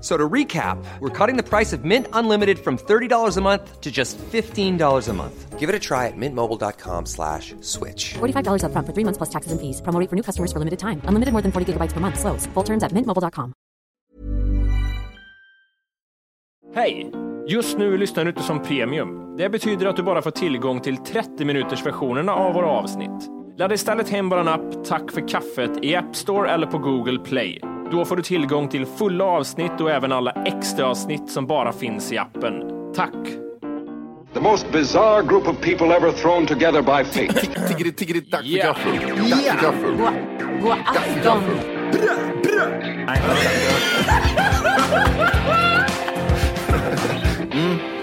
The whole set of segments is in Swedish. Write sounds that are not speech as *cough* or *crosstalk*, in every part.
So to recap, we're cutting the price of Mint Unlimited from $30 a month to just $15 a month. Give it a try at mintmobile.com slash switch. $45 upfront for three months plus taxes and fees. Promo rate for new customers for limited time. Unlimited more than 40 gigabytes per month. Slows. Full terms at mintmobile.com. Hej! Just nu lyssnar du inte som premium. Det betyder att du bara får tillgång till 30 minuters versionerna av våra avsnitt. Ladda istället hem vår app Tack för kaffet i App Store eller på Google Play. Då får du tillgång till fulla avsnitt och även alla extra avsnitt som bara finns i appen. Tack! The most bizarre group of people ever thrown together by fate. Tiggeri, tiggeri, dack för gaffel. Dack för gaffel. God afton!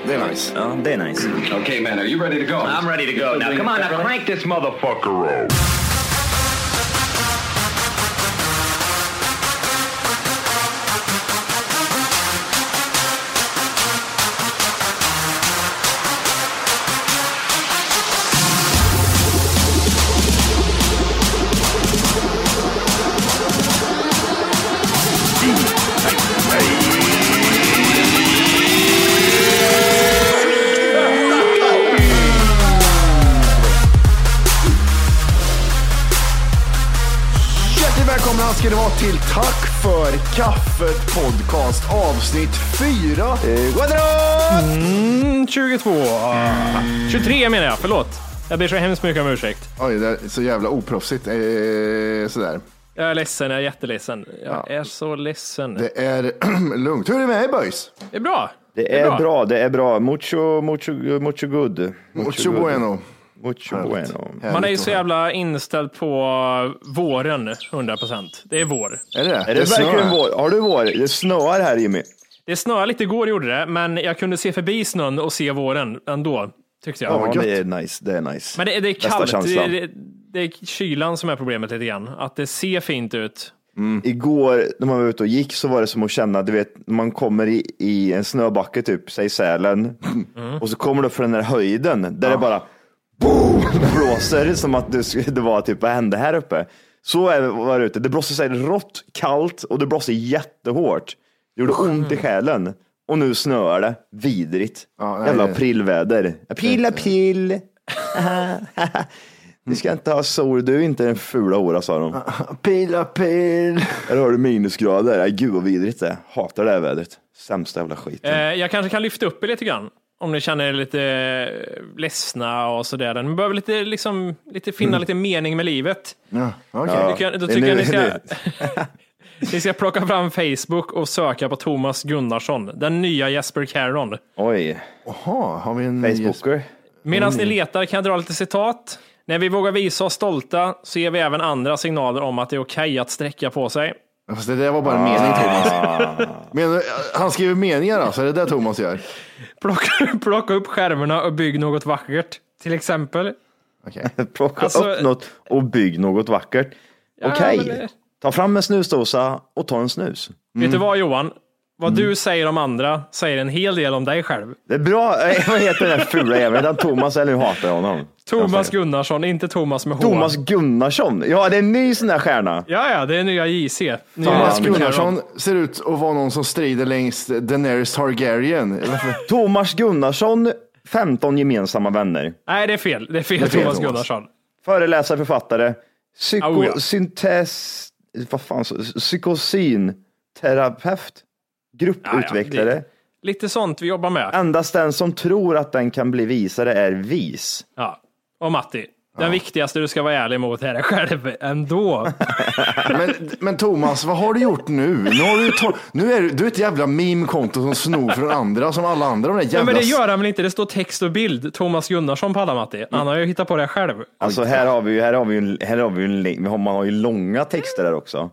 Det är nice. Ja, det är nice. okay, man, are you ready to go? I'm ready to go. Now, come on, now crank this motherfucker up. Ska ni vara till Tack för kaffet podcast avsnitt 4. Eh, Quadrat! Mm, 22. Ah, 23 menar jag, förlåt. Jag ber så hemskt mycket om ursäkt. Oj, det är så jävla oproffsigt. Eh, sådär. Jag är ledsen, jag är jätteledsen. Jag är så ledsen. Det, Det är *clears throat* lugnt. Hur är det med dig boys? är bra. Det är bra, det är bra. Mucho, mucho, mucho good. Mucho bueno. Mucho Härligt. bueno. Man är ju så jävla inställd på våren, 100%. Det är vår. Är det det? Är det snö verkligen här. vår? Har du vår? Det snöar här Jimmy. Det snöade lite igår gjorde det, men jag kunde se förbi snön och se våren ändå, tyckte jag. Ja, Ja, det är nice. Det är nice. Men det, det är kallt. Det, det, det är kylan som är problemet lite grann. Att det ser fint ut. Igår när man var ute och gick så var det som att känna, du vet, när man kommer i, i en snöbacke, typ, säg Sälen, och så kommer du upp för den där höjden där det bara boom, *laughs* blåser som att det, skulle- det var typ, vad hände här uppe? Så är- var det ute. Det blåste så här rått, kallt och det blåste jättehårt. Det gjorde ont i själen. Och nu snöar det vidrigt. Ja, nej, Jävla aprilväder. April, april. *laughs* Vi ska inte ha sol, du är inte den fula hora sa de. *laughs* Pil, pil. Här har du minusgrader. Nej, gud vad vidrigt det är. Hatar det här vädret. Sämsta jävla skiten. Eh, jag kanske kan lyfta upp er lite grann. Om ni känner er lite eh, ledsna och sådär. Ni behöver lite, liksom, lite finna lite mening med livet. Ja, jag, då det är tycker jag ni ska, *laughs* ni ska plocka fram Facebook och söka på Thomas Gunnarsson, den nya Jesper Caron. Oj, Jaha, har vi en Facebooker. Medan Mm. ni letar kan jag dra lite citat. När vi vågar visa oss stolta så ger vi även andra signaler om att det är okej att sträcka på sig. Fast det där var bara en mening Thomas. Men, han skriver meningar alltså, är det det Thomas gör? Plocka, *laughs* plocka upp skärvorna och bygg något vackert. Till exempel. Okej. *laughs* Plocka Alltså- upp något och bygg något vackert. Ja, Okej, men det- ta fram en snusdosa och ta en snus. Vet du vad Johan? Mm. Vad du säger om andra säger en hel del om dig själv. Det är bra. Eh, Vad heter den där fula jäveln? Han Thomas eller nu hatar jag honom? Thomas Gunnarsson, inte Thomas med H. Thomas Gunnarsson. Ja, det är en ny sån där stjärna. Ja, ja, det är nya JC. Nya Thomas. Gunnarsson ser ut att vara någon som strider längs Daenerys Targaryen. *laughs* Thomas Gunnarsson, 15 gemensamma vänner. Nej, det är fel. Det är fel, är fel, Thomas Thomas. Gunnarsson. Föreläsare, författare, Oh, ja. psykosyntes, vad fan, psykosynterapeut, grupputvecklare. Ja, ja, Lite sånt vi jobbar med. Endast den som tror att den kan bli visare är vis. Ja. Och Matti. Den viktigaste du ska vara ärlig mot är dig själv ändå. *laughs* Men, men Thomas, vad har du gjort nu? Nu, har du, nu är du, du är ett jävla meme-konto som snor från andra, som alla andra. De Ja, jävla... men det gör han väl inte? Det står text och bild. Thomas Gunnarsson på alla Matti. Han har ju hittat på det själv. Alltså här har vi ju, här har vi ju, här har vi en man har ju långa texter där också.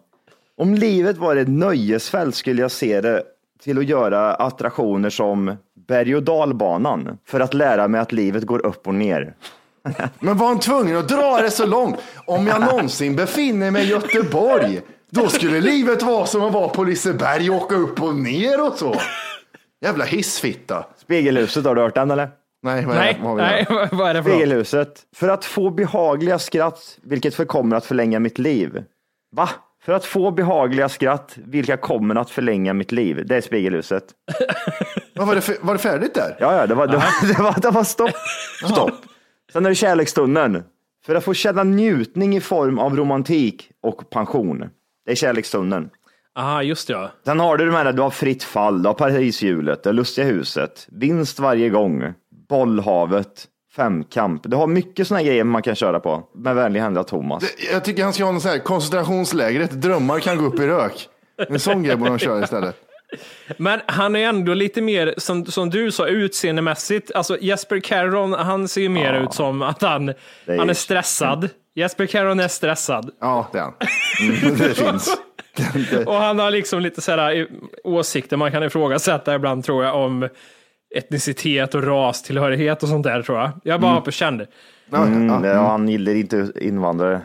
Om livet var ett nöjesfält skulle jag se det till att göra attraktioner som berg och dalbanan för att lära mig att livet går upp och ner. *laughs* Men var han tvungen att dra det så långt? Om jag någonsin befinner mig i Göteborg, då skulle livet vara som att vara på Liseberg och åka upp och ner och så. Jävla hissfitta. Spegelhuset, har du hört den eller? Nej, vad är Nej, vad nej, *laughs* vad är det för? Spegelhuset. För att få behagliga skratt, vilket för kommer att förlänga mitt liv. Va? För att få behagliga skratt, vilka kommer att förlänga mitt liv. Det är spegelhuset. *laughs* Vad var, det för, var det färdigt där? Ja, ja, det var, det var, *laughs* det var, det var stopp. Stopp. Sen är det kärlekstunneln. För att få känna njutning i form av romantik och pension. Det är kärlekstunneln. Aha, just det, ja. Sen har du de här, du har fritt fall, du har Parishjulet, det lustiga huset, vinst varje gång, bollhavet, femkamp. Du har mycket sådana grejer man kan köra på. Med vänlig hand av Thomas. Det- Jag tycker han ska ha en sån här koncentrationslägret, drömmar kan gå upp i rök. En sån grej borde de köra istället. Men han är ändå lite mer, som, som du sa, utseendemässigt. Alltså Jesper Caron, han ser ju mer ut som att han, är- han är stressad. Jesper Caron är stressad. Ja, det är han. Mm, det finns. *laughs* Och han har liksom lite sådär eh, åsikter man kan ifrågasätta ibland tror jag om etnicitet och rastillhörighet och sånt där tror jag. Jag bara på kände. Mm, ja. han gillar inte invandrare.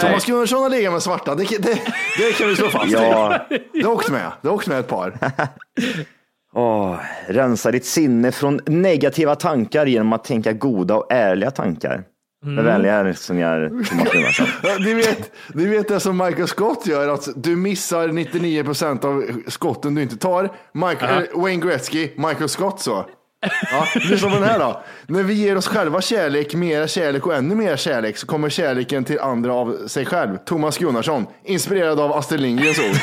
Thomas Gunnarsson har legat med svarta, det, det, det kan vi slå fast. Ja, Det har åkt med, det har åkt med ett par. *laughs* åh, rensa ditt sinne från negativa tankar genom att tänka goda och ärliga tankar. Med vänliga hälsningar, Thomas Gunnarsson. *laughs* Ni vet, vet det som Michael Scott gör, att du missar 99 procent av skotten du inte tar. Michael, eh, Wayne Gretzky, Michael Scott så. Ja, lyssna på den här då. När vi ger oss själva kärlek, mera kärlek och ännu mer kärlek så kommer kärleken till andra av sig själv. Thomas Gunnarsson, inspirerad av Astrid Lindgrens ord.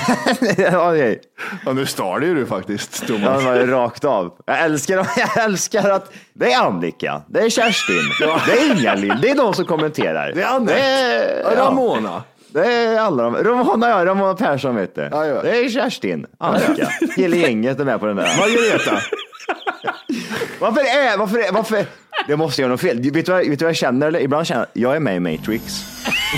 *laughs* okej. Ja, nu stal ju du faktiskt, Thomas. det var ju rakt av. Jag älskar, *laughs* jag älskar att det är Annika, det är Kerstin, det är Inga-Lill, det är de som kommenterar. Det är Anette. Det är, Ramona. Det är alla de. Ramona, ja, Ramona Persson vet du. Ja, ja. Det är Kerstin, Annika. Hela gänget är med på den där. Margareta. Varför är, varför är, varför? Det måste göra något fel. Vet du, vad, vet du vad jag känner? Eller? Ibland känner jag, jag är med i Matrix.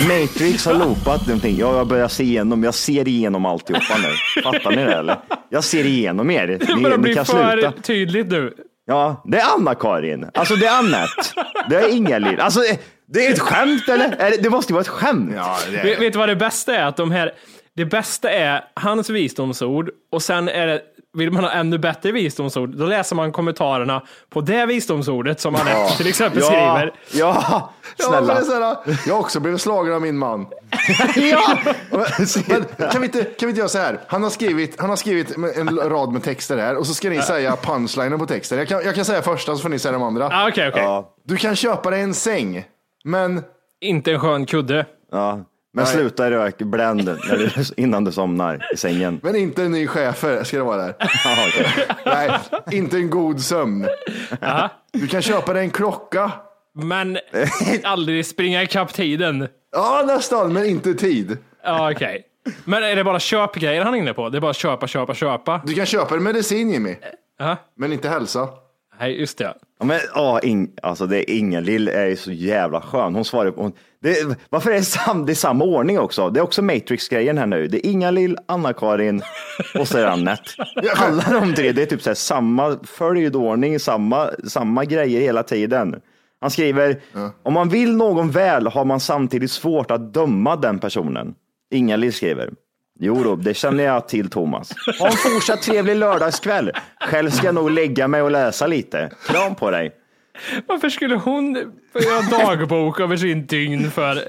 Matrix har loopat någonting. Jag jag börjar se igenom, jag ser igenom alltihopa nu. Fattar ni det eller? Jag ser igenom er. Det Ni, börjar ni bli kan för sluta. tydligt nu. Ja, det är Anna-Karin. Alltså det är Annette. Det är Inga-Lill. Alltså det- det är ett skämt eller? Det, det måste ju vara ett skämt. Ja, det Vet, vet du vad det bästa är? Att de här, det bästa är hans visdomsord och sen är det, vill man ha ännu bättre visdomsord, då läser man kommentarerna på det visdomsordet som han till exempel ja, skriver. Ja, Ja, snälla. det är så här, jag har också blivit slagen av min man. *laughs* Ja. Men, kan, vi inte, kan vi inte göra så här? Han har skrivit, han har skrivit en rad med texter här och så ska ni säga punchlinen på texten. Jag kan, jag kan säga första så får ni säga de andra. Ah, Okej, okej. Ja, Du kan köpa dig en säng, men Inte en skön kudde. ja. Men Nej. sluta rök, bländ när du, *laughs* innan du somnar i sängen. Men inte en ny chefer ska det vara där. *laughs* Nej, inte en god sömn. Du kan köpa dig en klocka. Men aldrig springa ikapp tiden. Ja, nästan, men inte tid. Ja, okej. Men är det bara köpgrejer han är inne på? Det är bara köpa, köpa, köpa? Du kan köpa en medicin Jimmy, Ja. men inte hälsa. Nej, just det. Ja, men, åh, ing, alltså det är Inga-Lill är ju så jävla skön. Hon svarar på... Hon, det, varför är det, sam, det är samma ordning också? Det är också Matrix-grejen här nu. Det är Inga-Lill, Anna-Karin och så är det Anette. Alla de tre, det är typ så här, samma följdordning, samma, samma grejer hela tiden. Han skriver, om man vill någon väl har man samtidigt svårt att döma den personen. Inga-Lill skriver, Jo då, det känner jag till Thomas. Ha en fortsatt trevlig lördagskväll. Själv ska jag nog lägga mig och läsa lite. Kram på dig. Varför skulle hon göra dagbok över sin dygn för?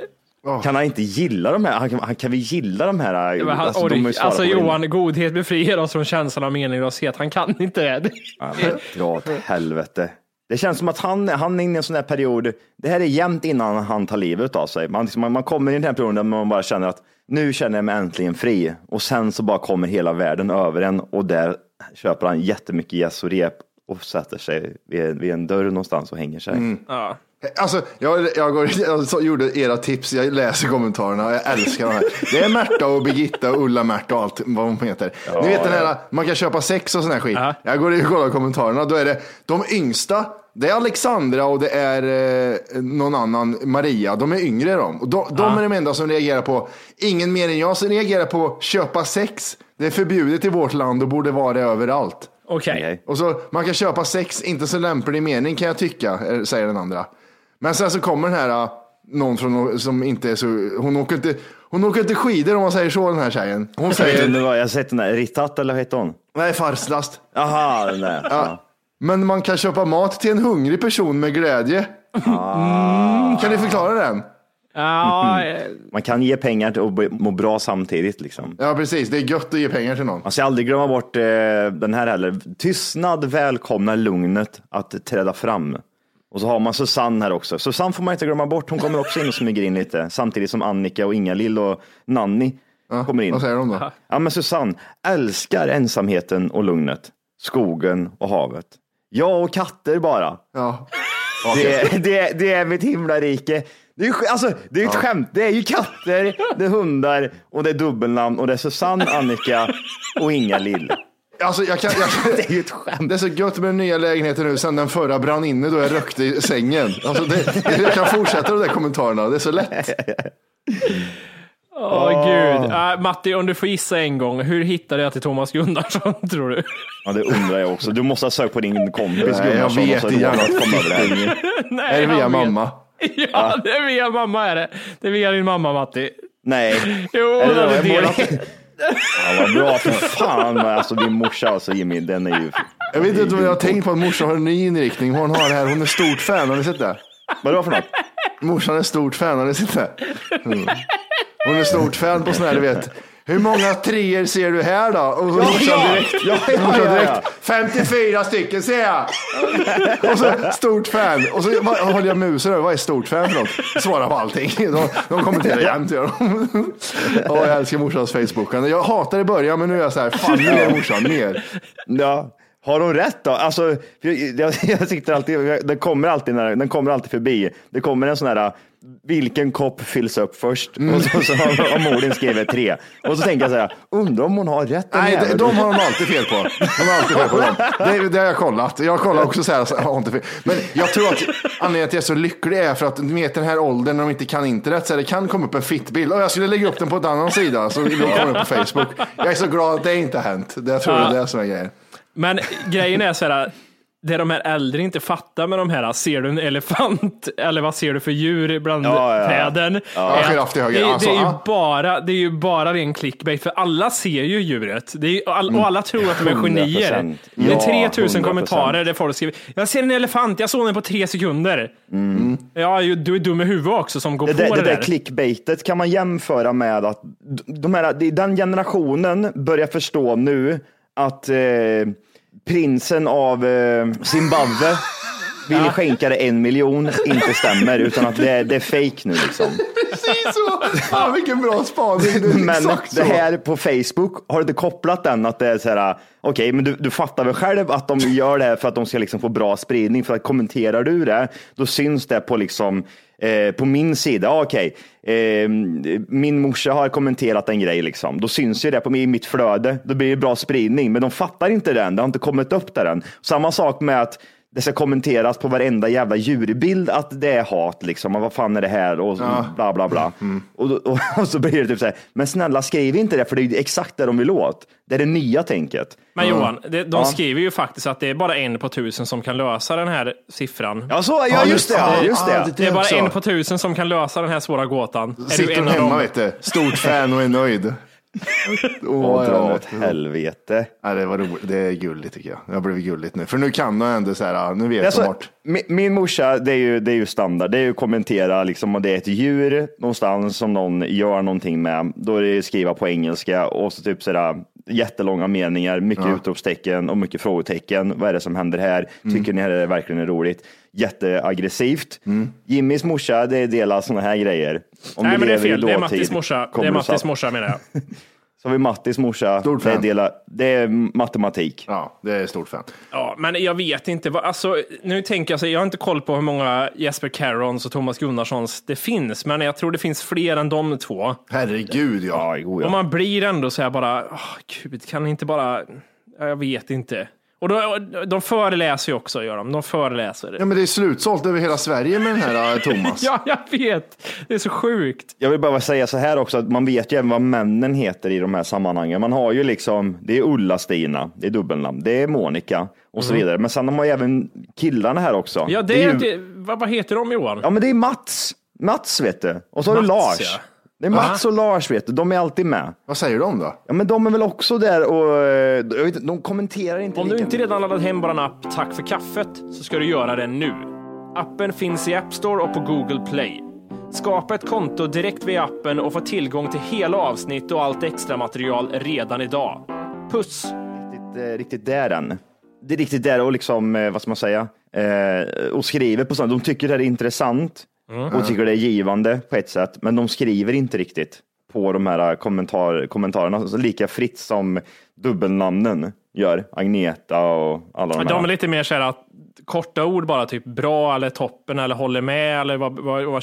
Kan han inte gilla de här? Han, kan- han kan väl gilla de här? Men han, alltså, de alltså. Johan, godhet befriar oss från känslan av meningslöshet. Han kan inte det. Ja, Dra åt helvete. Det känns som att han, han är inne i en sån här period. Det här är jämnt innan han tar livet av sig. Man, liksom, man, man kommer i den här perioden där man bara känner att nu känner jag mig äntligen fri. Och sen så bara kommer hela världen över en och där köper han jättemycket gäss och rep och sätter sig vid, vid en dörr någonstans och hänger sig. Ja. Alltså, jag, jag, går, jag gjorde era tips, jag läser kommentarerna jag älskar de här. Det är Märta och Birgitta och Ulla-Märta och allt vad de heter. Ni vet den här, man kan köpa sex och sån här skit. Ja. Jag går in och kollar kommentarerna, då är det de yngsta, det är Alexandra och det är eh, någon annan, Maria, de är yngre de. Och de, de är de enda som reagerar på, ingen mer än jag som reagerar på köpa sex. Det är förbjudet i vårt land och borde vara det överallt. Okej. Okej. Och så, man kan köpa sex, inte så lämplig mening kan jag tycka, eh, säger den andra. Men sen så kommer den här, eh, någon från, som inte är så, hon åker inte, hon åker inte skidor om man säger så den här tjejen. Hon Jag, säger, vad, jag har sett den där, Ritat eller vad heter hon? nej farslast. Aha, den där. Ja. Men man kan köpa mat till en hungrig person med glädje. Mm. Kan ni förklara den? Ja, eh, Man kan ge pengar och må bra samtidigt. Liksom. Ja precis, det är gött att ge pengar till någon. Man ska aldrig glömma bort eh, den här heller. Tystnad välkomnar lugnet att träda fram. Och så har man Susanne här också. Susanne får man inte glömma bort. Hon kommer också in och smyger in lite. *laughs* Samtidigt som Annika och Inga-Lill och Nanny kommer in. Vad säger de då? Ja, men Susanne älskar ensamheten och lugnet. Skogen och havet. Jag och katter bara. Ja. *laughs* Det, det, det är mitt himlarike. Det är, alltså, det är ett skämt. Det är ju katter, det är hundar och det är dubbelnamn och det är Susanne, Annika och Inga-Lill. Alltså, jag kan, jag, *laughs* Det är ju ett skämt. det är så gött med den nya lägenheten nu sen den förra brann inne då jag rökte i sängen. Alltså, det, jag kan fortsätta de där kommentarerna, det är så lätt. åh gud. Äh, Matti, om du får gissa en gång, hur hittade jag till Thomas Gunnarsson *laughs* tror du? Ja, det undrar jag också. Du måste ha sökt på din kompis Nej, jag Gunnarsson vet och så inte. råkat komma över det här. *laughs* Nej, Är det via vet. mamma? Ja, det är via mamma är det. Det är via din mamma Matti. Nej. Jo, Är det hon hade då? Ja, vad bra. För fan, alltså din morsa alltså Jimmy, den är ju... Jag vet inte om jag har tänkt på att morsan har en ny inriktning. Hon har det här, hon är stort fan, har ni sett det? Vadå för något? Morsan är stort fan, har ni sett det? Mm. Hon är stort fan på sån här, du vet. Hur många treor ser du här då? Och så ja. direkt. Ja, ja, ja, direkt. ja. 54 stycken ser jag. Och så stort fan. Och så vad, håller jag musen över. Vad är stort fan för något? Svarar på allting. De, de kommenterar jämt. gör de. Jag älskar morsans Facebook. Jag hatade i början, men nu är jag så här, fan mer morsan, mer. Ja. Har hon rätt då? Alltså, jag, jag, jag sitter alltid, den kommer alltid, när, den kommer alltid förbi. Det kommer en sån här, vilken kopp fylls upp först? Och så, så har, har Molin skrivit tre. Och så tänker jag så här, undrar om hon har rätt? den Nej, de, jäveln? de har de alltid fel på. De har alltid fel på dem. Det, det har jag kollat. Jag kollar också så här, så har inte fel. Men jag tror att anledningen till att jag är så lycklig är för att du vet den här åldern när de inte kan internet, så här, det kan komma upp en fittbild. Och jag skulle lägga upp den på en annan sida, så den kommer upp på Facebook. Jag är så glad att det inte har hänt. Det jag tror det är det som är grejen. Men grejen är så här, det de här äldre inte fattar med de här, ser du en elefant eller vad ser du för djur bland Ja, ja, ja. träden? Ja, är att. Det, Alltså, det, är ju ja. bara, det är ju bara ren clickbait, för alla ser ju djuret. Det är, och all, och alla tror att de är 100%. genier. Det är Ja, 3000 100%. kommentarer där folk skriver, jag ser en elefant, jag såg den på tre sekunder. Ja, ju- du är dum i huvudet också som går Det, på det, det där där. clickbaitet kan man jämföra med att de här, den generationen börjar förstå nu att eh, prinsen av eh, Zimbabwe. *laughs* vill skänka det en miljon inte stämmer utan att det, är- det är fake nu liksom. Precis så! Ah, vilken bra spaning. Det *laughs* Men exakt det här på Facebook, har du inte kopplat den att det är så här, okej, men du, du fattar väl själv att de gör det här för att de ska liksom få bra spridning, för att kommenterar du det, då syns det på liksom eh, på min sida, ah, okej, eh, min morsa har kommenterat en grej, liksom. då syns ju det på min- mitt flöde, då blir det bra spridning, men de fattar inte den, det har inte kommit upp där än. Samma sak med att det ska kommenteras på varenda jävla djurbild att det är hat, liksom. Och vad fan är det här? Och bla bla bla. Och, då- och, *laughs* och så blir det typ så här, men snälla skriv inte det, för det är ju exakt det de vill åt. Det är det nya tänket. Men Johan, det, de Ja. skriver ju faktiskt att det är bara en på tusen som kan lösa den här siffran. Ja, så, ja just det, ja, just det. Ah, Det är bara också. en på tusen som kan lösa den här svåra gåtan. Är du Sitter en hon av hemma, dem? vet du. Stort fan och är nöjd. Och dra åt helvete. Ja, det, var roligt. det är gulligt tycker jag. Det har blivit gulligt nu. För nu kan jag ändå så här, nu vet Alltså, vart. min, min morsa, det är, ju, det är ju standard. Det är ju kommentera liksom, om det är ett djur någonstans som någon gör någonting med. Då är det skriva på engelska och så typ sådär jättelånga meningar, mycket utropstecken och mycket frågetecken. Vad är det som händer här? Mm. Tycker ni här är verkligen roligt? Jätteaggressivt. Jimmys morsa, det är delar sådana här grejer. Om Nej, men det är fel. Det är Mattis morsa. Det är Mattis sa- morsa menar jag. *laughs* Så har vi Mattis morsa. Stort det, är fan. dela, det är matematik. Ja, det är stort fan. Ja, men jag vet inte. vad- Alltså, nu tänker jag så, jag har inte koll på hur många Jesper Carrons och Thomas Gunnarssons det finns, men jag tror det finns fler än de två. Herregud ja. Ja, jo, Och ja. man blir ändå så här bara, åh, gud, kan ni inte bara, ja, jag vet inte. Och då, de föreläser ju också, gör de. De föreläser. Ja men det är slutsålt över hela Sverige med den här eh, Thomas. *laughs* Ja, jag vet. Det är så sjukt. Jag vill bara säga så här också, att man vet ju även vad männen heter i de här sammanhangen. Man har ju liksom, det är Ulla-Stina, det är dubbelnamn, det är Monica och så vidare. Men sen har man ju även killarna här också. Ja, det är, ju, det, vad, vad heter de Johan? Ja, men det är Mats. Mats vet du. Och så har du Lars. ja. Det är Mats och Lars vet du, de är alltid med. Vad säger de då? Ja, men de är väl också där och eh, jag vet, inte, de kommenterar inte Om du lika inte redan laddat hem vår app Tack för kaffet så ska du göra det nu. Appen finns i App Store och på Google Play. Skapa ett konto direkt via appen och få tillgång till hela avsnitt och allt extra material redan idag. Puss! riktigt, eh, riktigt där än. Det är riktigt där och liksom, eh, vad ska man säga, eh, och skriver på sånt. De tycker det här är intressant och tycker det är givande på ett sätt, men de skriver inte riktigt på de här kommentar, kommentarerna så lika fritt som dubbelnamnen gör. Agneta och alla de här. De är lite mer så här att korta ord bara, typ bra eller toppen eller håller med eller vad, vad, vad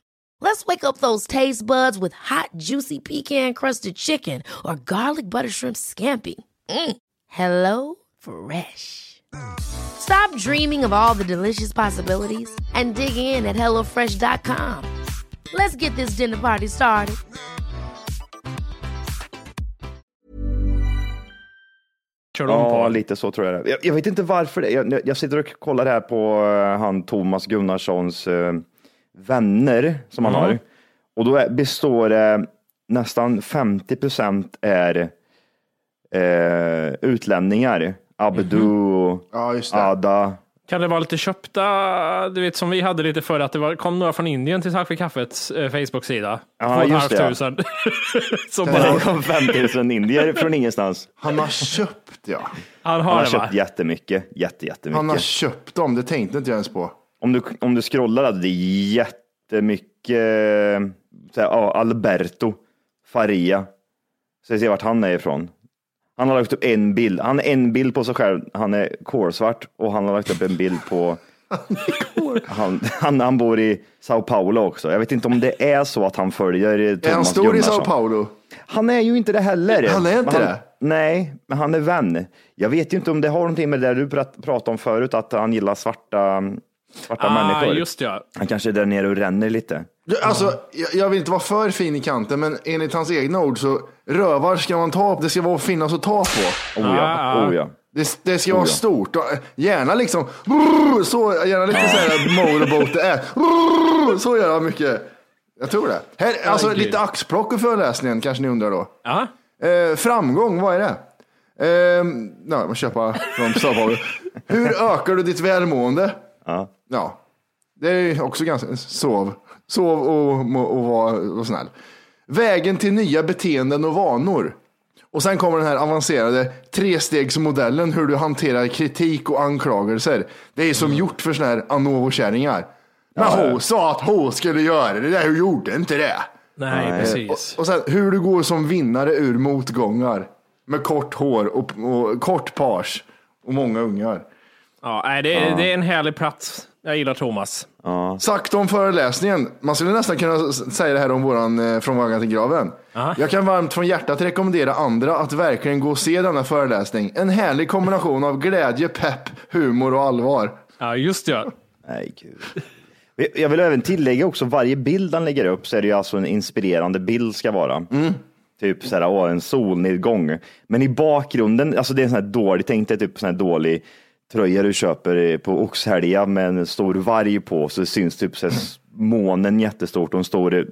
Let's wake up those taste buds with hot, juicy pecan-crusted chicken or garlic butter shrimp scampi. Mm. Hello Fresh. Stop dreaming of all the delicious possibilities and dig in at HelloFresh.com. Let's get this dinner party started. kör de Ja, på? lite så tror jag det är. jag, jag vet inte varför det jag, jag sitter och kollar här på eh, han Thomas Gunnarssons eh, vänner som han har. Och då består det nästan 50 procent är eh, utlänningar. Abdu, och Ja, just det. Ada. Kan det vara lite köpta, du vet som vi hade lite förr, att det var, kom några från Indien till Tack för kaffets eh, Facebook-sida. Ja, just det. *laughs* Som Det bara, kom 5000 indier från ingenstans. Han har köpt ja. han Han har har det va? köpt jättemycket. Jätte, jättemycket. Han har köpt dem, det tänkte inte jag ens på. Om du, om du scrollar, hade det är jättemycket, så här, ja, Alberto Faria. Så jag ser vart han är ifrån. Han har lagt upp en bild, han har en bild på sig själv, han är kolsvart och han har lagt upp en bild på *laughs* han, han, han bor i Sao Paulo också. Jag vet inte om det är så att han följer Thomas Är han stor i Sao Gunnarsson. Paulo? Han är ju inte det heller. Han är inte Men det? Nej, men han är vän. Jag vet ju inte om det har någonting med det du prat- pratade om förut, att han gillar svarta, svarta Ah, människor. just det, ja. Han kanske är där nere och ränner lite. Du, Alltså, jag, jag vill inte vara för fin i kanten, men enligt hans egna ord så rövar ska man ta på, det ska vara finnas att ta på. Oh ja, Ah. oh ja. Det, det ska vara Oh ja. stort. Eh, Gärna liksom, så, gärna lite så här *laughs* motorboat det är. Så gör han mycket. Jag tror det. Här, alltså Herregud. lite axplock ur föreläsningen kanske ni undrar då. Ja. Eh, framgång, vad är det? Eh, ja, man köpa från. *laughs* Hur ökar du ditt välmående? Ja. Ja, det är också ganska, sov. Sov och, och var och snäll. Vägen till nya beteenden och vanor. Och sen kommer den här avancerade trestegsmodellen hur du hanterar kritik och anklagelser. Det är som gjort för såna här Anovo-kärringar. Men hon sa att hon skulle göra det, där, hon gjorde inte det. Nej, precis. Och sen hur du går som vinnare ur motgångar. Med kort hår och, och kort page och många ungar. Ja, det, är, det är en härlig plats. Jag gillar Thomas. Sagt om föreläsningen. Man skulle nästan kunna säga det här om våran eh, Från vaggan till graven. Jag kan varmt från hjärtat rekommendera andra att verkligen gå och se denna föreläsning. En härlig kombination av glädje, pepp, humor och allvar. Ja, just det. ja. Nej, gud. Jag vill även tillägga också, varje bild han lägger upp så är det ju alltså en inspirerande bild ska vara. Typ så här, åh, en solnedgång. Men i bakgrunden, alltså det är en sån här dålig, tänk dig typ sån här dålig tröja du köper på Oxhälja med en stor varg på, så det syns typ så här, månen jättestort och en stor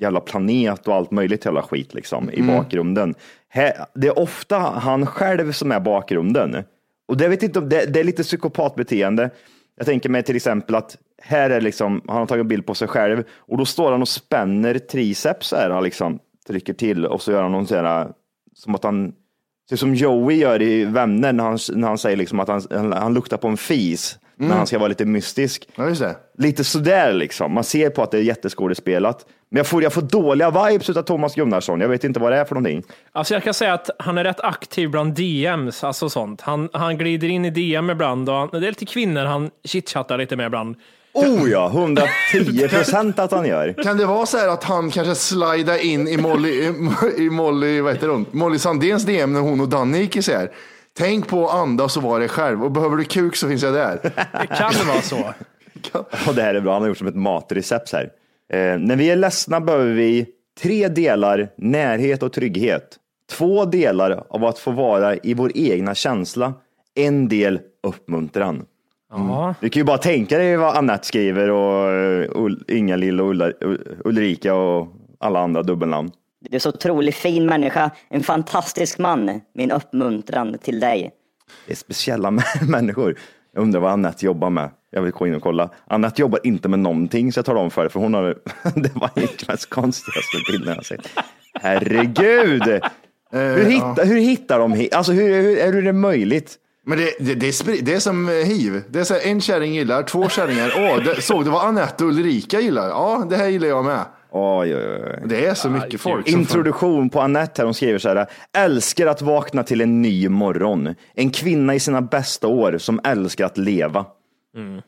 jävla planet och allt möjligt jävla skit liksom i bakgrunden. Här, det är ofta han själv som är bakgrunden. Och det, vet inte, det, det är lite psykopatbeteende. Jag tänker mig till exempel att här är liksom, han har tagit en bild på sig själv och då står han och spänner triceps här, han liksom trycker till och så gör han någon sån här, som att han, typ som Joey gör i Vänner när han, när han säger liksom att han, han, han luktar på en fis, när han ska vara lite mystisk. Ja, just det. Lite sådär liksom. Man ser på att det är jätteskådespelat. Men jag får, jag får dåliga vibes av Thomas Gunnarsson. Jag vet inte vad det är för någonting. Alltså jag kan säga att han är rätt aktiv bland DMs, alltså sånt. Han, han glider in i DM ibland och han, det är lite kvinnor han chitchattar lite med ibland. Oh ja, 110 procent att han gör. Kan det vara så här att han kanske slidar in i Molly, i, Molly, vad heter hon? Molly Sandéns DM när hon och Danny gick isär? Tänk på att andas och vara dig själv och behöver du kuk så finns jag där. Det kan det vara så. Och det här är bra, han har gjort som ett matrecept här. Eh, när vi är ledsna behöver vi tre delar närhet och trygghet. Två delar av att få vara i vår egna känsla. En del uppmuntran. Ja. Du kan ju bara tänka dig vad Annette skriver och eh, Inga-Lill och Ulla, Ulrika och alla andra dubbelnamn. Du är så otroligt fin människa, en fantastisk man. Min uppmuntran till dig. Det är speciella *laughs* människor. Jag undrar vad Annette jobbar med. Jag vill gå in och kolla. Annette jobbar inte med någonting, så jag talar om för det, för hon har, *laughs* det var inte mest konstigaste bilden jag sett. Herregud! Hur, hittar, hur hittar de hit? Alltså hur, hur, hur är det möjligt? Men det, det, det, är, det är som eh, hiv. Det är så här, en kärring gillar, två kärringar. Åh, det, såg du vad Anette och Ulrika gillar? Ja, det här gillar jag med. Oj, oj, oj. Det är så mycket folk. Introduktion på Annette här, hon skriver så här. Älskar att vakna till en ny morgon. En kvinna i sina bästa år som älskar att leva.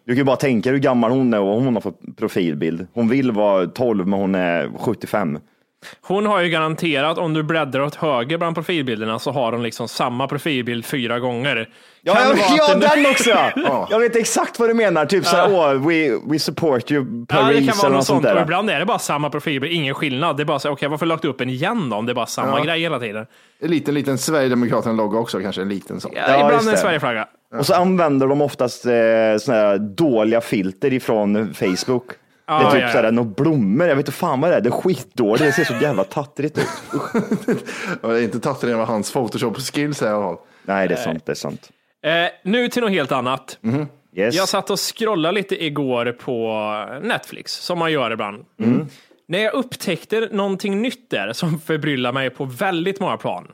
Du kan ju bara tänka hur gammal hon är och vad hon har för profilbild. Hon vill vara 12 men hon är 75. Hon har ju garanterat, om du bläddrar åt höger bland profilbilderna så har hon liksom samma profilbild fyra gånger. Ja, Kan jag, ja *laughs* den också! Jag vet exakt vad du menar. Typ så här, åh, we, we support you, Ja, Paris det kan vara eller något sånt där. ibland är det bara samma profilbild, ingen skillnad. Det är bara så, okej, varför har du lagt upp den igen då? Om det är bara samma Ja. grej hela tiden. En liten, liten Sverigedemokraterna-logga också, kanske en liten sån. Ja, Ja, ibland en. Sverigeflagga. Och så använder de oftast eh, såna här dåliga filter ifrån Facebook. Det är typ ja, ja. såhär, några blommor, jag vet inte fan vad det är, det är skitdåligt, det ser så jävla tattrigt ut. *laughs* Det är inte tagit det var hans Photoshop-skills här i alla fall. Nej, det är sant, det är sant. Eh, nu till något helt annat. Yes. Jag satt och scrollade lite igår på Netflix, som man gör ibland. När jag upptäckte någonting nytt där som förbryllar mig på väldigt många plan.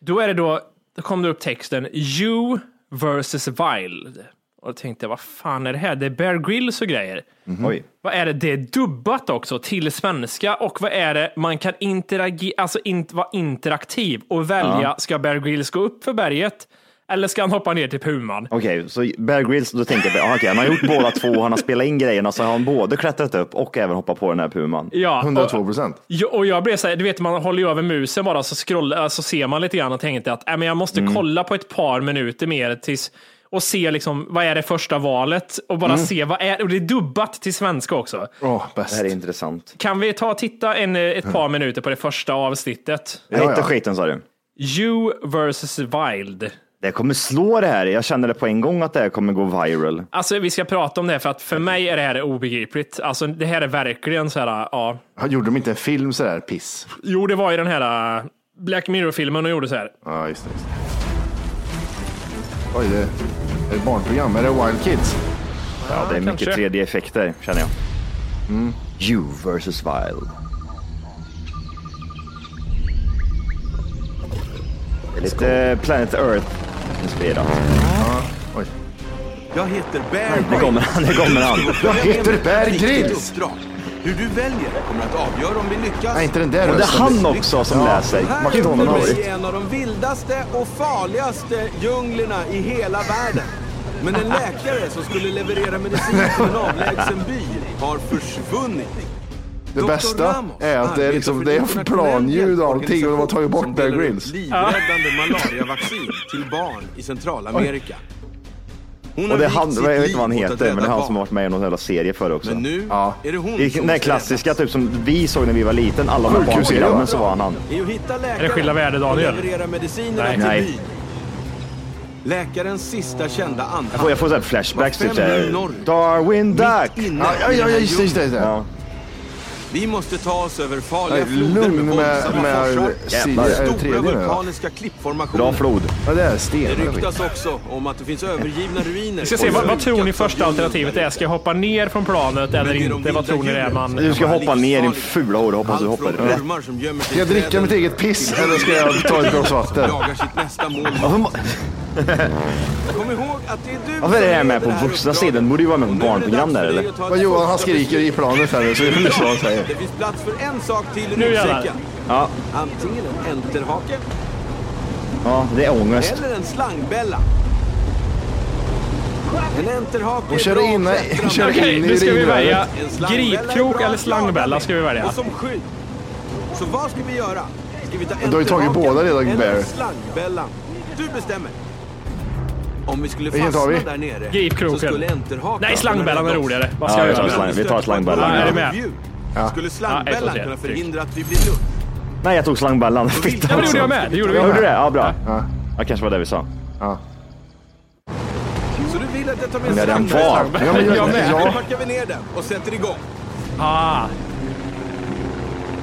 Då är det då, då kom det upp texten You versus Wild. Och jag tänkte, vad fan är det här? Det är Bear Grylls och grejer. Oj. Vad är det? Det är dubbat också till svenska och vad är det? Man kan interagera, alltså inte vara interaktiv och välja, ska Bear Grylls gå upp för berget eller ska han hoppa ner till Puman? Okej, så Bear Grylls, då tänker jag, ah, okej, han har gjort båda två, han har spelat in grejerna, så har han både klättrat upp och även hoppat på den här puman. Ja, 102 procent. Ja, och jag blev så här, du vet man håller ju över musen bara så scrollar, så ser man lite grann och tänkte att äh, men jag måste Mm. kolla på ett par minuter mer tills och se liksom vad är det första valet och bara Mm. se vad är och det är dubbat till svenska också. Åh, Det bäst. här är intressant. Kan vi ta och titta en, eh, ett par minuter på det första avsnittet? Jag Ja, hittar ja. skiten sa du. You versus Wild. Det kommer slå det här, jag känner det på en gång att det här kommer gå viral. Alltså vi ska prata om det här för att för mig är det här obegripligt. Alltså det här är verkligen så här, ja. Gjorde de inte en film sådär, piss? Jo, det var ju den här äh, Black Mirror-filmen och gjorde så här. Ja, just det. Just det. Oj, det ett barnprogram. Är det Wild Kids? Ja, det är mycket kanske. 3D-effekter känner jag. You versus Wild. Lite Planet Earth inspirerat. Oj. Jag heter Bear Det kommer han, det kommer han. Jag heter Bear Grylls. Hur du väljer kommer att avgöra om vi lyckas. Nej, inte den där Och det är rösten. han också som läser. Här McDonald befinner har vi en av de vildaste och farligaste djunglerna i hela världen. Men en läkare som skulle leverera medicin till en avlägsen by har försvunnit. Det Dr. bästa Ramos är att det är liksom, det är planljud och allting och de har tagit bort Bear Grylls. Livräddande malariavaccin till barn i Centralamerika. Hon Och det är han, jag vet inte vad han heter, men det är han som har varit med i någon jävla serie förr också. Men nu Ja. är det hon I som den ska klassiska, typ som vi såg när vi var liten, alla de här barnprogrammen så var han han. är det Skilda världar, Daniel? Nej. till Nej. Läkarens sista kända anfall. Jag får, jag får så här flashbacks, typ såhär. Darwin Duck! Inne Ja, ja, ja, just det, just det. Just det. Ja. Vi måste ta oss över farliga Nej, floder med med- våldsamma med forsar Jävlar. det stora vulkaniska klippformationer. Bra flod. Ja, det är Det och skit. ryktas också om att det finns övergivna ruiner. Vi ska se, vad, vad tror ni första alternativet är? Ska jag hoppa ner från planet eller inte? Vad tror ni det är man... Du ska hoppa ner din fula hår hoppas du hoppar rätt. Ska jag dricka mitt eget piss eller ska jag ta ett glas vatten? jagar sitt nästa mål. Kom ihåg att det är du varför är det här med på vuxna sidan? Borde ju vara med på barnprogram där eller? Vad Johan han skriker i planet här nu så vi får lyssna vad han säger. Det finns plats för en sak till i Nu ryggsäcken. Ja, Antingen en enterhake ja, det är ångest. eller en slangbella. En enterhake Och är kör in, kör. Okej, in i nu ska vi välja gripkrok eller slangbella ska vi välja. Och som skydd. Så vad ska vi göra? Ska vi ta Du har ju tagit enterhaken båda redan, eller Bear. slangbällan? Du bestämmer. Om vi skulle Vilken tar fastna vi? där nere Gripkroken. så skulle enterhaken Nej, slangbällan är roligare. Vad ska Ja, jag vi tar göra? slang- vi tar slangbällan. Ja, är du med? Ja. Skulle Ja, ett, slangbällan två, tre, kunna tryck. förhindra att vi blir lugn? Nej, jag tog slangbällan. Fitta Ja, men det också. gjorde jag med. Det gjorde vi Ja, Gjorde du det? Ja, bra. Ja. Ja, kanske var det vi sa. Ja. Så du vill att jag tar med Ja, den slangbällan? var. Ja, men jag, Jag med. Ja. packar vi ner den och sätter igång. Ah,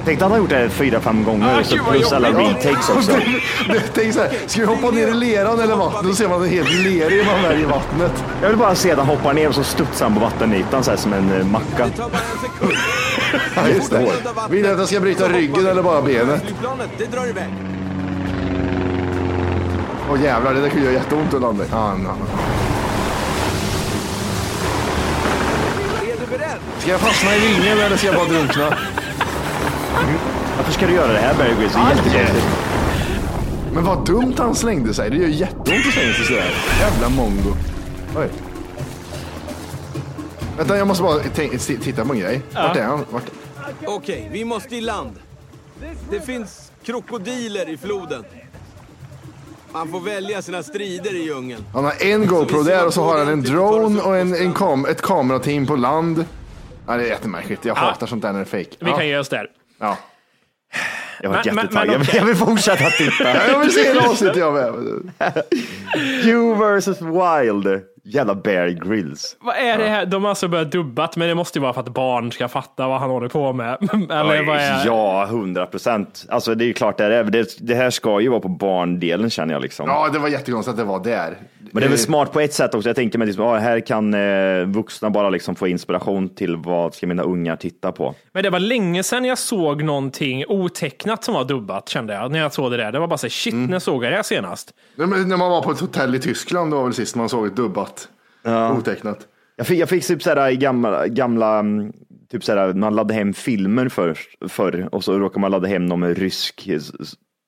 Tänk att han har gjort det fyra, fem gånger. Ah, så plus alla retakes också. *laughs* Tänk så här, ska vi hoppa ner i leran eller vattnet? Då ser man en helt lerig man är i vattnet. Jag vill bara se att han hoppar ner och så studsar han på vattenytan så här som en eh, macka. *laughs* Det tar bara en sekund. Ja, just det. Vill du att jag ska bryta ryggen eller bara benet? Det drar iväg. Åh jävlar, det där kan göra jätteont att landa i. Ah, no. Är du beredd? Ska jag fastna i vingen eller ska jag bara drunkna? Varför ska du göra det här Barry Grylls? Det är jättekonstigt. Men vad dumt han slängde sig. Det gör jätteont att slänga sig sådär. Jävla mongo. Oj. Vänta, jag måste bara titta på en grej. Vart är han? Vart? Okej, vi måste i land. Det finns krokodiler i floden. Man får välja sina strider i djungeln. Han har en GoPro där och så har han en drone och en, en kam ett kamerateam på land. Ja, det är jättemärkligt. Jag hatar sånt där när det är fake. vi ja. kan ge oss där. Ja. Jag var jättetaggad. men okej. Jag vill fortsätta titta. *laughs* Ja, Jag vill se en avsnitt jag med. You versus Wild. Jävla Bear Grylls. Vad är det här? De har alltså börjat dubbat, men det måste ju vara för att barn ska fatta vad han håller på med. *laughs* Eller vad är... Ja, hundra procent. Alltså det är ju klart det är. Det, det här ska ju vara på barndelen känner jag liksom. Ja, det var jättekonstigt att det var där. Men det är väl Eh, smart på ett sätt också. Jag tänker mig liksom, ja, här kan eh, vuxna bara liksom få inspiration till vad ska mina ungar titta på. Men det var länge sedan jag såg någonting otecknat som var dubbat, kände jag. När jag såg det där. Det var bara så här, shit, Mm. när såg jag det senast? Nej, men När man var på ett hotell i Tyskland, det var väl sist man såg ett dubbat. Otecknat. Jag fick, jag fick typ sådär i gamla, gamla mm, typ sådär, man laddade hem filmer först, förr och så råkade man ladda hem någon med rysk eh,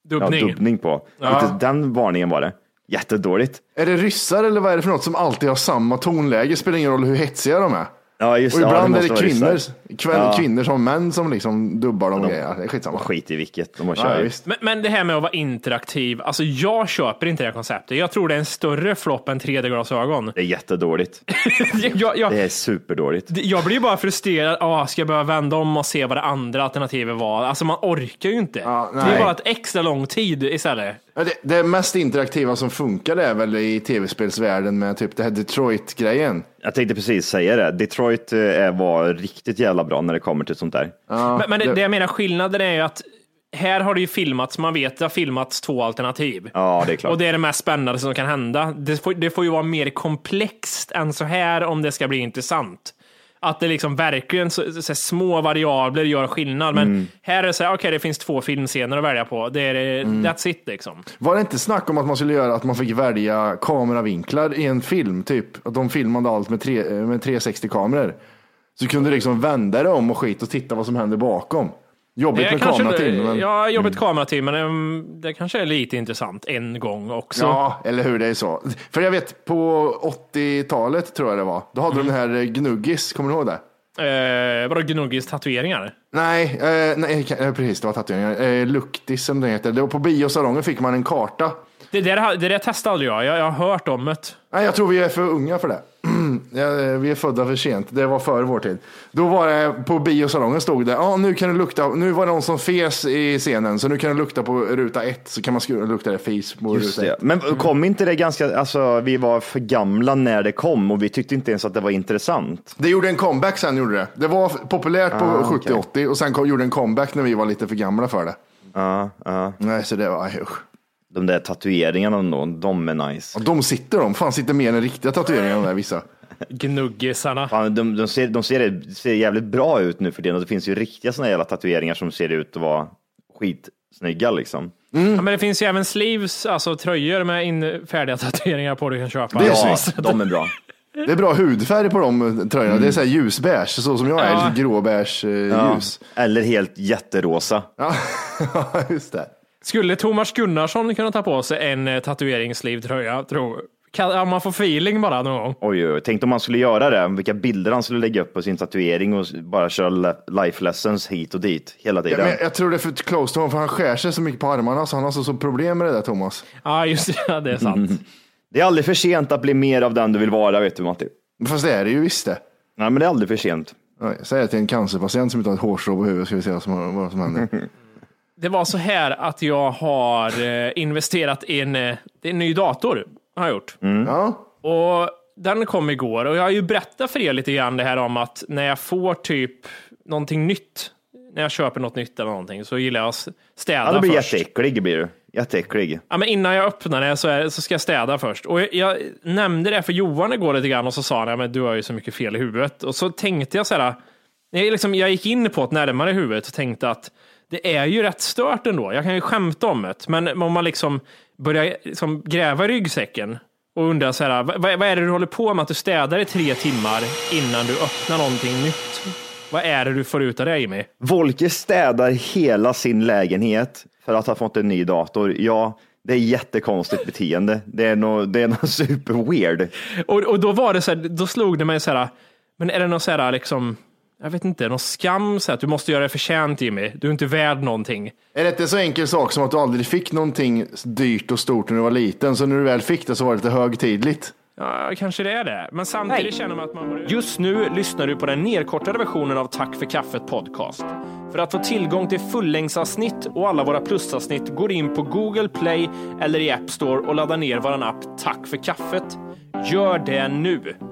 Dubbning. Ja, dubbning på. Ja. Inte Den varningen var det. Jättedåligt. Är det ryssar eller vad är det för något som alltid har samma tonläge? Spelar ingen roll hur hetsiga de är. Ja, just Och det. Ja, ibland är det kvinnor, ryssar. Kväll, Ja. kvinnor som män som liksom dubbar de grejerna. Det är skitsamma. Skit i vilket, de har Ja, kört. visst. Men, men det här med att vara interaktiv, alltså jag köper inte det här konceptet. Jag tror det är en större flopp än 3D-glasögon. Det är jättedåligt. *laughs* jag, jag, Det är superdåligt. jag blir bara frustrerad. Ah, ska jag behöva vända om och se vad det andra alternativet var? Alltså man orkar ju inte. Ja, det är bara ett extra lång tid istället. Det, det mest interaktiva som funkar är väl i tv-spelsvärlden med typ det här Detroit-grejen. Jag tänkte precis säga det. Detroit eh, var riktigt jävla bra när det kommer till sånt där. men men det, det- det jag menar, skillnaden är ju att här har det ju filmats, man vet det har filmats två alternativ. Ja, det är klart. Och det är det mest spännande som kan hända. Det får, det får ju vara mer komplext än så här om det ska bli intressant. Att det liksom verkligen så, så, så små variabler gör skillnad. Men Mm. här är det så här, okej det finns två filmscener att välja på. Det är, Mm. That's it liksom. Var det inte snack om att man skulle göra att man fick välja kameravinklar i en film? Typ att de filmade allt med, tre, med 360-kameror. Så kunde du liksom vända det om och skit och titta vad som händer bakom. Jobbigt med kamerateam. Men... Ja, jobbigt kamerateam, men um, det kanske är lite intressant en gång också. Ja, eller hur det är så. För jag vet på 80-talet tror jag det var. Då hade de den här eh, Gnuggis, kommer du ihåg det? Eh, vadå Gnuggis tatueringar? Nej, eh, nej eh, precis det var tatueringar. Eh, Luktis som det heter. Det var på biosalongen fick man en karta. Det där, det där testade aldrig jag. jag. Jag har hört om det. Nej, jag tror vi är för unga för det. *clears throat* Ja, vi är födda för sent. Det var före vår tid. Då var det på biosalongen stod det, ja nu kan du lukta, nu var det någon som fes i scenen, så nu kan du lukta på ruta ett, så kan man skru- lukta det fis på Just ruta det. ett. Men kom inte det ganska, alltså vi var för gamla när det kom och vi tyckte inte ens att det var intressant. Det gjorde en comeback sen gjorde det. Det var populärt på Ah, okej. 70-80 och sen kom, gjorde en comeback när vi var lite för gamla för det. Ja, ja. Nej, så det var, usch. De där tatueringarna då, de är nice. De sitter de, fan sitter mer än riktiga tatueringar de där vissa. Gnuggisarna. Fan, de, de, ser, de ser, ser jävligt bra ut nu för tiden och det finns ju riktiga såna jävla tatueringar som ser ut att vara skitsnygga liksom. Ja, men det finns ju även sleeves, alltså tröjor med in, färdiga *laughs* tatueringar på du kan köpa. Det är Ja, snyggt. de är bra. Det är bra hudfärg på de tröjorna. Det är så här ljusbeige, så som jag är, Ja. gråbeige eh, Ja. ljus. Eller helt jätterosa. Ja, *laughs* just det. Skulle Thomas Gunnarsson kunna ta på sig en eh, tatueringssleeve-tröja, tror kan, ja, man får feeling bara någon gång. Oj, oj. Tänk om man skulle göra det, vilka bilder han skulle lägga upp på sin tatuering och bara köra life lessons hit och dit hela Ja, tiden. men jag tror det är för close to home, för han skär sig så mycket på armarna så han har så, så problem med det där Thomas. Ja, just det, *laughs* ja, det är sant. *laughs* Det är aldrig för sent att bli mer av den du vill vara, vet du Matti. Fast det är det ju visst det. Nej, men det är aldrig för sent. Nej, Säg det till en cancerpatient som inte har ett hårstrå på huvudet, ska vi se vad som, vad som händer. *laughs* Det var så här att jag har eh, investerat i en, eh, en ny dator. Har jag gjort. Ja, Och den kom igår och jag har ju berättat för er lite grann det här om att när jag får typ någonting nytt, när jag köper något nytt eller någonting, så gillar jag att städa Ja, du blir först. jätteäcklig blir du. Jätteäcklig. Ja, men innan jag öppnar det så, är, så ska jag städa först. Och jag, jag nämnde det för Johan igår lite grann och så sa han, ja, men du har ju så mycket fel i huvudet. Och så tänkte jag så här, jag, liksom, jag gick in på ett närmare i huvudet och tänkte att det är ju rätt stört ändå. Jag kan ju skämta om det, men om man liksom börjar liksom gräva i ryggsäcken och undrar så här, vad, vad är det du håller på med att du städar i tre timmar innan du öppnar någonting nytt? Vad är det du får ut av det Jimmy? Volker städar hela sin lägenhet för att ha fått en ny dator. Ja, det är jättekonstigt beteende. Det är nog, det är nog super weird. Och, och då var det så här, då slog det mig så här, men är det någon så här liksom, jag vet inte, någon skam så att du måste göra det förtjänt Jimmy, du är inte värd någonting. Är det inte så enkel sak som att du aldrig fick någonting dyrt och stort när du var liten, så när du väl fick det så var det lite högtidligt? Ja, kanske det är det. Men samtidigt känner man att man. Just nu lyssnar du på den nedkortade versionen av Tack för kaffet podcast. För att få tillgång till fullängdsavsnitt och alla våra plusavsnitt går in på Google Play eller i App Store och laddar ner vår app Tack för kaffet. Gör det nu!